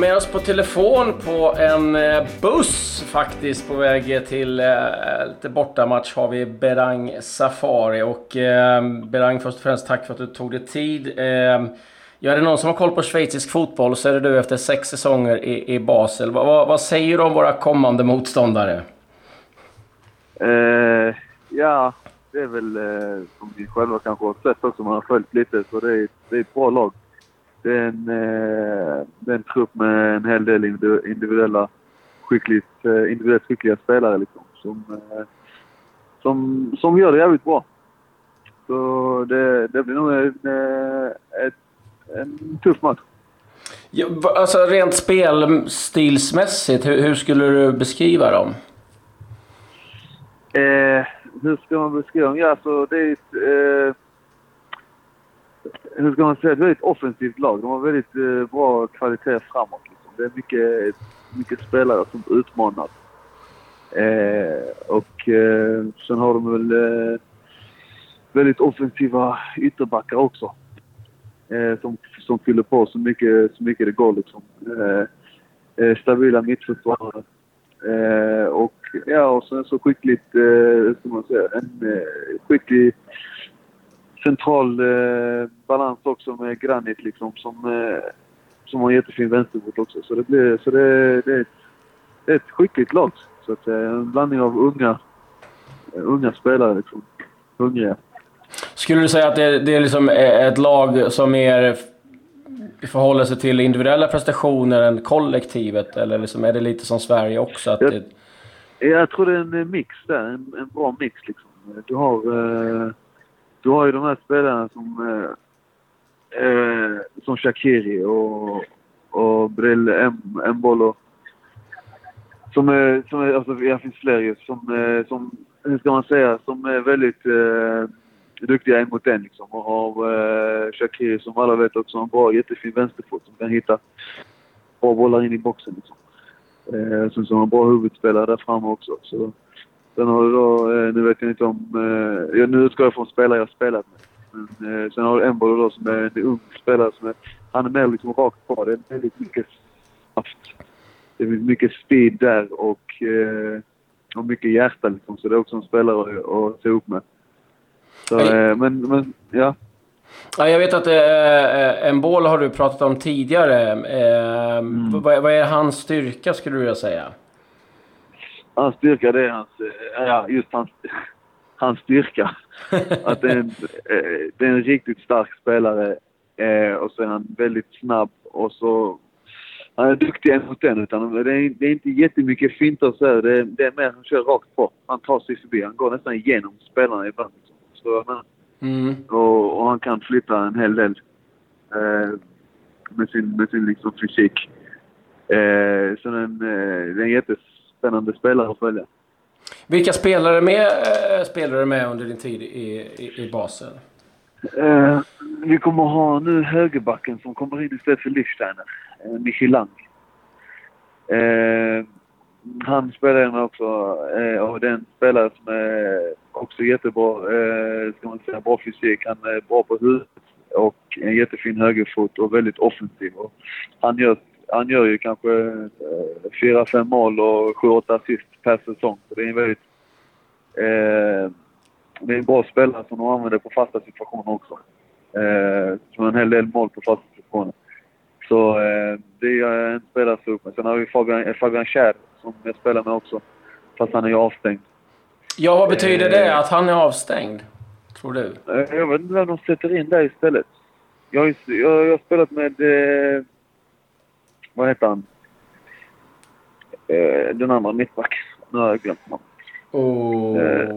med oss på telefon på en eh, buss faktiskt på väg till eh, lite bortamatch har vi Berang Safari. Och eh, Berang först och främst tack för att du tog dig tid. Eh, ja, är det någon som har koll på schweizisk fotboll så är det du efter sex säsonger i, i Basel. Va, va, vad säger du om våra kommande motståndare? Eh, ja, det är väl eh, som vi själva kanske har sett också, man har följt lite, så det är, det är ett bra lag det är en, eh, det är en trupp med en hel del individuella skickligt, eh, individuellt skickliga spelare liksom, som, eh, som, som gör det jävligt bra. Så det, det blir nog en, ett, en tuff match. Ja, alltså rent spelstilsmässigt, hur, hur skulle du beskriva dem? Eh, hur ska man beskriva dem? Ja, alltså det är ett, eh, hur ska man säga, ett väldigt offensivt lag. De har väldigt eh, bra kvalitet framåt. Liksom. Det är mycket, mycket spelare som utmanar. Eh, och eh, sen har de väl eh, väldigt offensiva ytterbackar också. Eh, som, som fyller på så mycket, så mycket det går liksom. Eh, eh, stabila mittförsvarare. Eh, och ja, och sen så skickligt, eh, ska man säga, en eh, skicklig central eh, balans också med Granit liksom som, eh, som har jättefin vänsterfot också. Så det, blir, så det, det, är ett, det är ett skickligt lag. Så att, eh, en blandning av unga, unga spelare liksom. Hungriga. Skulle du säga att det, det är liksom ett lag som mer förhåller sig till individuella prestationer än kollektivet? Eller liksom är det lite som Sverige också? Att jag, det... jag tror det är en mix där. En, en bra mix liksom. Du har... Eh, du har ju de här spelarna som, eh, eh, som Shakiri och, och Brel Mbolo. Som är, som är, alltså det finns fler ju, som, eh, som, hur ska man säga, som är väldigt eh, duktiga en mot en liksom. Och har eh, Shakiri som alla vet också har en bra, jättefin vänsterfot som kan hitta bra bollar in i boxen liksom. Eh, sen så har han bra huvudspelare där framme också. Så, Sen har du då, eh, nu vet jag inte om... Eh, nu utgår jag från spelare jag spelat med. Men, eh, sen har du Embolo då som är en ung spelare som är... Han är mer liksom rakt på. Det är väldigt mycket kraft. Det är mycket speed där och, och mycket hjärta liksom. Så det är också en spelare att, se upp med. Så, men, men, ja. Ja, jag vet att eh, en boll har du pratat om tidigare. Eh, mm. vad, vad, är hans styrka skulle du vilja säga? Hans styrka det är hans, eh, ja just hans, hans styrka. att det är, en, eh, det är en riktigt stark spelare eh, och så är han väldigt snabb och så han är duktig mot en utan det är, det är inte jättemycket finter så här. Det är, det är mer han kör rakt på. Han tar sig förbi. Han går nästan igenom spelarna ibland. Så, mm. och, och, han kan flytta en hel del eh, med sin, med sin liksom fysik. Eh, så den, eh, det är en jättes, spännande spelare att följa. Vilka spelare med, äh, spelar du med under din tid i, i, i Basel? Uh, vi kommer ha nu högerbacken som kommer in istället för Lichsteiner, uh, Michel Lang. Uh, han spelar med också uh, och det är en spelare som är också jättebra, uh, ska man säga, bra fysik. Han är bra på huvudet och en jättefin högerfot och väldigt offensiv. Och han gör han gör ju kanske eh, fyra, fem mål och sju, åtta assist per säsong. Så det är en väldigt... Eh, det är en bra spelare som de använder på fasta situationer också. Eh, som en hel del mål på fasta situationer. Så eh, det är en spelare som upp. Sen har vi Fabian, eh, Fabian Kjär som jag spelar med också. Fast han är ju avstängd. Ja, vad betyder det att han är avstängd? Tror du? Eh, jag vet inte vem de sätter in där istället. Jag har, jag, jag har spelat med eh, vad heter han? Eh, den andra mittback. Nu har jag glömt namnet. Oh, eh,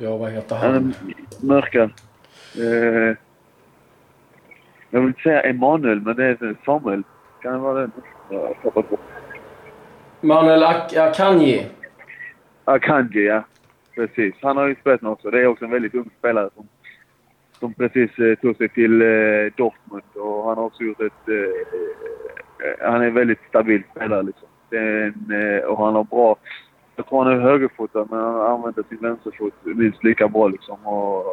ja, vad heter han? Mörka. Eh, jag vill inte säga Emanuel, men det är Samuel. Kan det vara det? Jag bort. Manuel Ak Akanji. Akanji, ja. Precis. Han har ju spelat med också. Det är också en väldigt ung spelare som, som precis eh, tog sig till eh, Dortmund och han har också gjort ett Eh, han är en väldigt stabil spelare liksom. En, eh, och han har bra... Jag tror han är högerfotad men han använder sin vänsterfot minst lika bra liksom. Och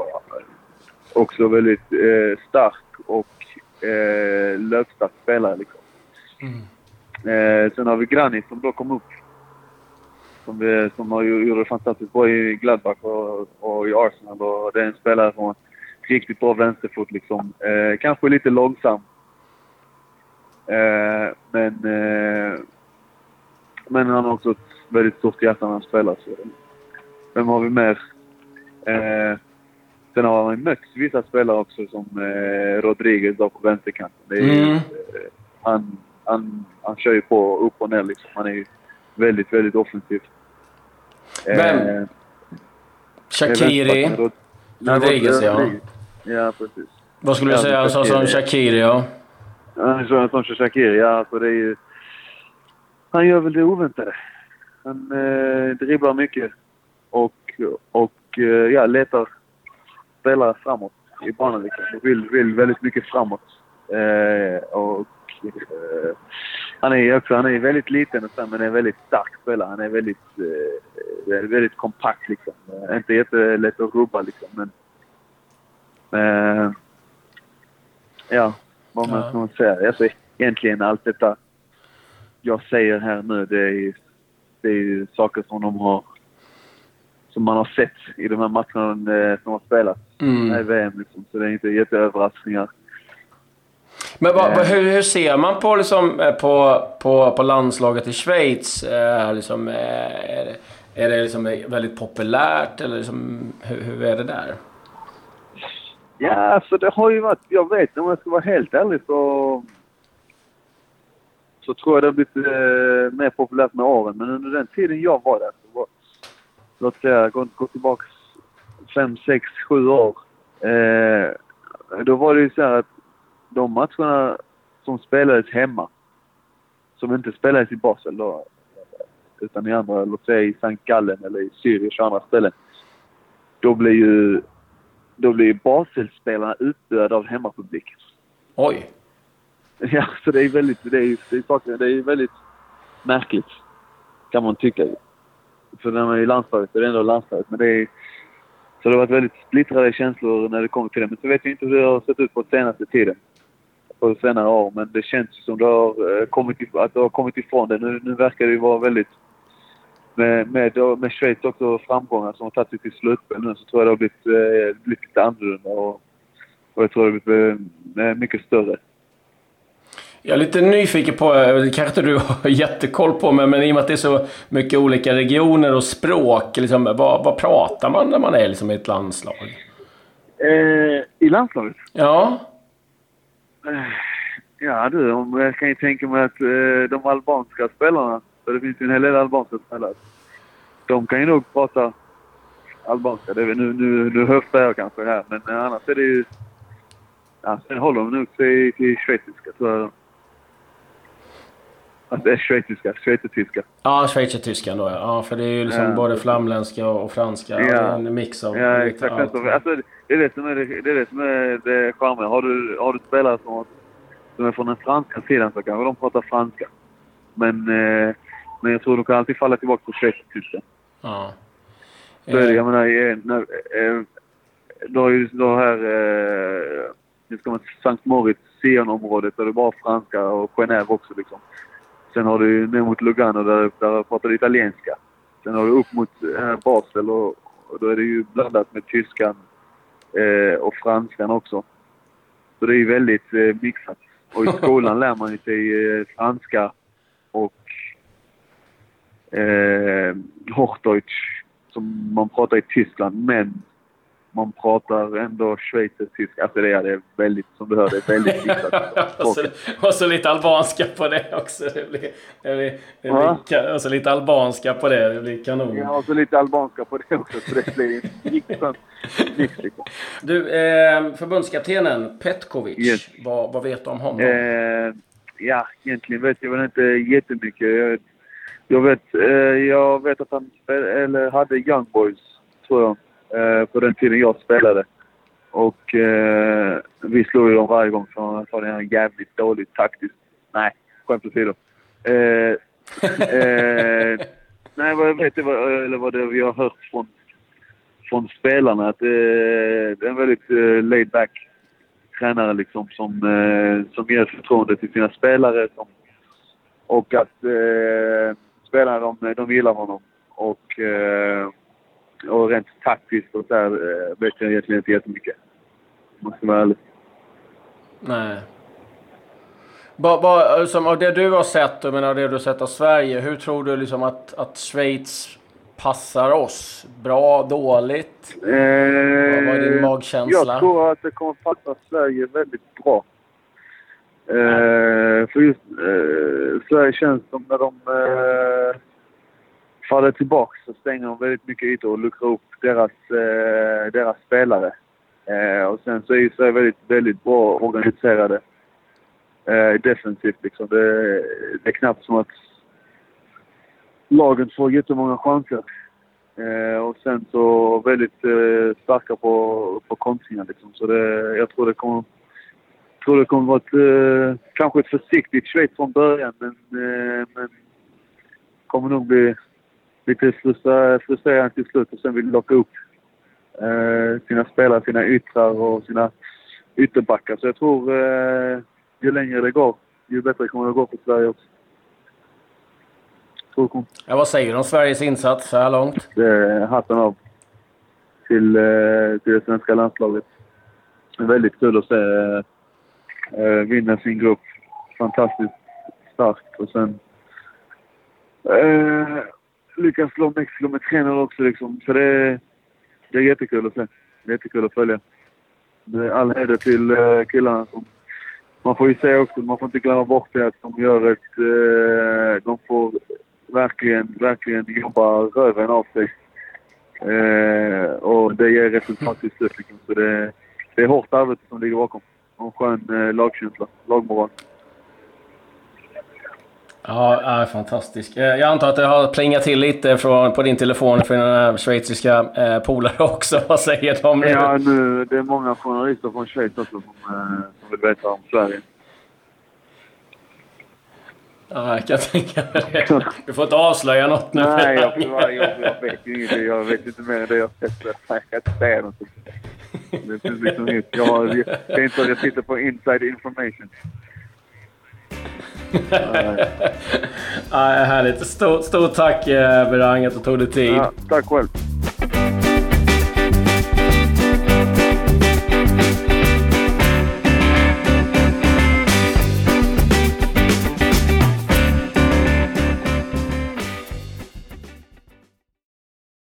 också väldigt eh, stark och eh, löpstark spelare liksom. Mm. Eh, sen har vi Granit som då kom upp. Som, vi, som har gjort det fantastiskt bra i Gladbach och, och, i Arsenal. Och det är en spelare som har riktigt bra vänsterfot liksom. Eh, kanske lite långsam. Eh, men, eh, men han har också ett väldigt stort hjärta när han spelar. Så. Vem har vi mer? Eh, sen har han mött vissa spelare också som eh, Rodriguez då på vänsterkanten. Det är, mm. eh, han, han, han kör ju på upp och ner liksom. Han är ju väldigt, väldigt offensiv. Vem? Eh, Shakiri? Rodriguez, ja. Ja, precis. Vad skulle du säga sa som Shakiri, ja? En sån som Shakiri, ja. Alltså det är ju... Han gör väl det oväntade. Han eh, dribblar mycket och, och eh, ja, letar spelare framåt i banan. Liksom. Och vill, vill väldigt mycket framåt. Eh, och, eh, han är också han är väldigt liten och så, men är en väldigt stark spelare. Han är väldigt, eh, eh väldigt kompakt liksom. Eh, inte jättelätt att rubba liksom, men... Eh, ja, vad man ska man säga? Alltså, egentligen allt detta jag säger här nu, det är, det är ju saker som de har som man har sett i de här matcherna eh, som har spelats mm. i VM. Liksom. Så det är inte jätteöverraskningar. Men vad, eh. hur, hur, ser man på, liksom, eh, på, på, på landslaget i Schweiz? Eh, liksom, är det, är det liksom väldigt populärt eller liksom, hur, hur är det där? Ja, alltså det har ju varit... Jag vet om jag ska vara helt ärlig så... Så tror jag det har blivit eh, mer populärt med åren. Men under den tiden jag var där så var... Låt säga, gå, gå tillbaka fem, sex, sju år. Eh, då var det ju så att de matcherna som spelades hemma, som inte spelades i Basel då, utan i andra, låt säga i St. Gallen eller i Zürich och andra ställen. Då blev ju, då blir Basel-spelarna utbuade av hemmapubliken. Oj! Ja, så det är väldigt, det är, det är, det är väldigt märkligt. Kan man tycka. För när man är i landslaget, det är ändå landslaget. Men det är, så det har varit väldigt splittrade känslor när det kommer till det. Men så vet jag inte hur det har sett ut på senaste tiden på senare år. Men det känns som det har eh, kommit, att det har kommit ifrån det. Nu, nu verkar det ju vara väldigt... Med, med, med Schweiz också framgångar som har tagit sig till slutspel nu så tror jag det har blivit, eh, blivit lite annorlunda. Och, och jag tror det har blivit eh, mycket större. Jag är lite nyfiken på, det kanske inte du har jättekoll på, men, men i och med att det är så mycket olika regioner och språk, liksom, vad, vad pratar man när man är liksom, i ett landslag? Eh, I landslaget? Ja. Eh, ja du, jag kan ju tänka mig att eh, de albanska spelarna, för det finns ju en hel del albanska spelare, de kan ju nog prata albanska. Det är, nu, nu, nu höftar jag kanske här, men annars är det ju... Ja, sen håller de nog sig till schweiziska tror jag. Att det är schweiziska, schweizertyska. Ja, schweizertyskan då ja. ja. För det är ju liksom ja. både flamländska och franska. Ja. En mix av ja, exakt. Allt. Alltså, det är det som är det, det, är det, som är det charmiga. Har du, har du spelare som, som är från den franska sidan så kanske de pratar franska. Men, eh, men jag tror de kan alltid falla tillbaka på schweizertyska. Ja. Så är det, jag menar, eh, när, eh, du har ju då här... Eh, nu ska man Sankt Moritz, Sion-området, där det är bara franska och Genève också liksom. Sen har du ner mot Lugano där, där pratar du italienska. Sen har du upp mot här Basel och, och då är det ju blandat med tyskan eh, och franskan också. Så det är ju väldigt eh, mixat. Och i skolan lär man sig eh, franska eh, Hochdeutsch som man pratar i Tyskland. Men man pratar ändå schweizertyska. Alltså det är, väldigt, som du hör, det är väldigt och, så, och så lite albanska på det också. Det blir, det blir, det blir, och så lite albanska på det. Det blir kanon. Ja, och så lite albanska på det också. Så det blir riktigt liksom. Du, eh, förbundskaptenen Petkovic. Yes. Vad, vad vet du om honom? Eh, ja, egentligen vet jag väl inte jättemycket. Jag, vet, eh, jag vet att han spel, eller hade Young Boys, tror jag eh, på den tiden jag spelade. Och eh, vi slog ju dem varje gång för, för det är jävligt dåligt taktiskt. Nej, skämt åsido. Eh, eh, nej, vad jag vet eller vad det vi har hört från, från spelarna att eh, det är en väldigt eh, laid back tränare liksom som, eh, som ger förtroende till sina spelare. Som, och att spelarna de, de gillar honom. Och, eh, och rent taktiskt och så här, eh, vet jag egentligen inte jättemycket. Måste vara ärlig. Nej. Ba, ba, som av det du har sett och det du har sett av Sverige, hur tror du liksom att, att Schweiz passar oss? Bra, dåligt? Eh, vad är din magkänsla? Jag tror att det kommer passa Sverige väldigt bra. Eh, för just eh, Sverige känns som när de eh, faller tillbaka så stänger de väldigt mycket ytor och luckrar upp deras, eh, deras spelare. Eh, och sen så är ju Sverige väldigt, väldigt bra organiserade eh, defensivt. Liksom. Det, det, är knappt som att lagen får jättemånga chanser. Eh, och sen så väldigt eh, starka på, på kontringar. Liksom. Så det, jag tror det kommer tror det kommer vara ett, eh, kanske ett försiktigt Schweiz från början, men, eh, men kommer nog bli lite frustrerande till slut och sen vill locka upp eh, sina spelare, sina yttrar och sina ytterbackar. Så jag tror ju längre det går, ju bättre kommer det gå för Sverige också. Ja, vad säger du om Sveriges insats så här långt? Hatten av till, till det svenska landslaget. Väldigt kul att se eh, vinna sin grupp. Fantastiskt starkt. Och sen eh, lyckas slå Mexiko med 3 också liksom. Så det, det är jättekul att se. Det är jättekul att följa. Det är all heder till eh, killarna som man får ju säga också, man får inte glömma bort det att de gör ett... Eh, de får verkligen, verkligen jobba röven av sig. Eh, och det ger resultat till slut. Liksom. Så det, det är hårt arbete som ligger bakom och skön eh, lagkänsla, lagmoral. Ja, fantastiskt. Eh, jag antar att det har plingat till lite från, på din telefon för dina schweiziska eh, polare också. Vad säger de nu? Ja, nu, det är många journalister från Schweiz också som, som vill veta om Sverige. Ja, jag kan tänka mig det. Du får inte avslöja något nu. Nej, jag, jag, jag, vet ju ingenting. Jag vet inte mer än det jag sett. Jag kan inte säga något. Det är liksom nytt. Jag, har, är inte att jag sitter på inside information. Nej. härligt. Stort, stort tack eh, Berang att du tog dig tid. Ja, tack själv.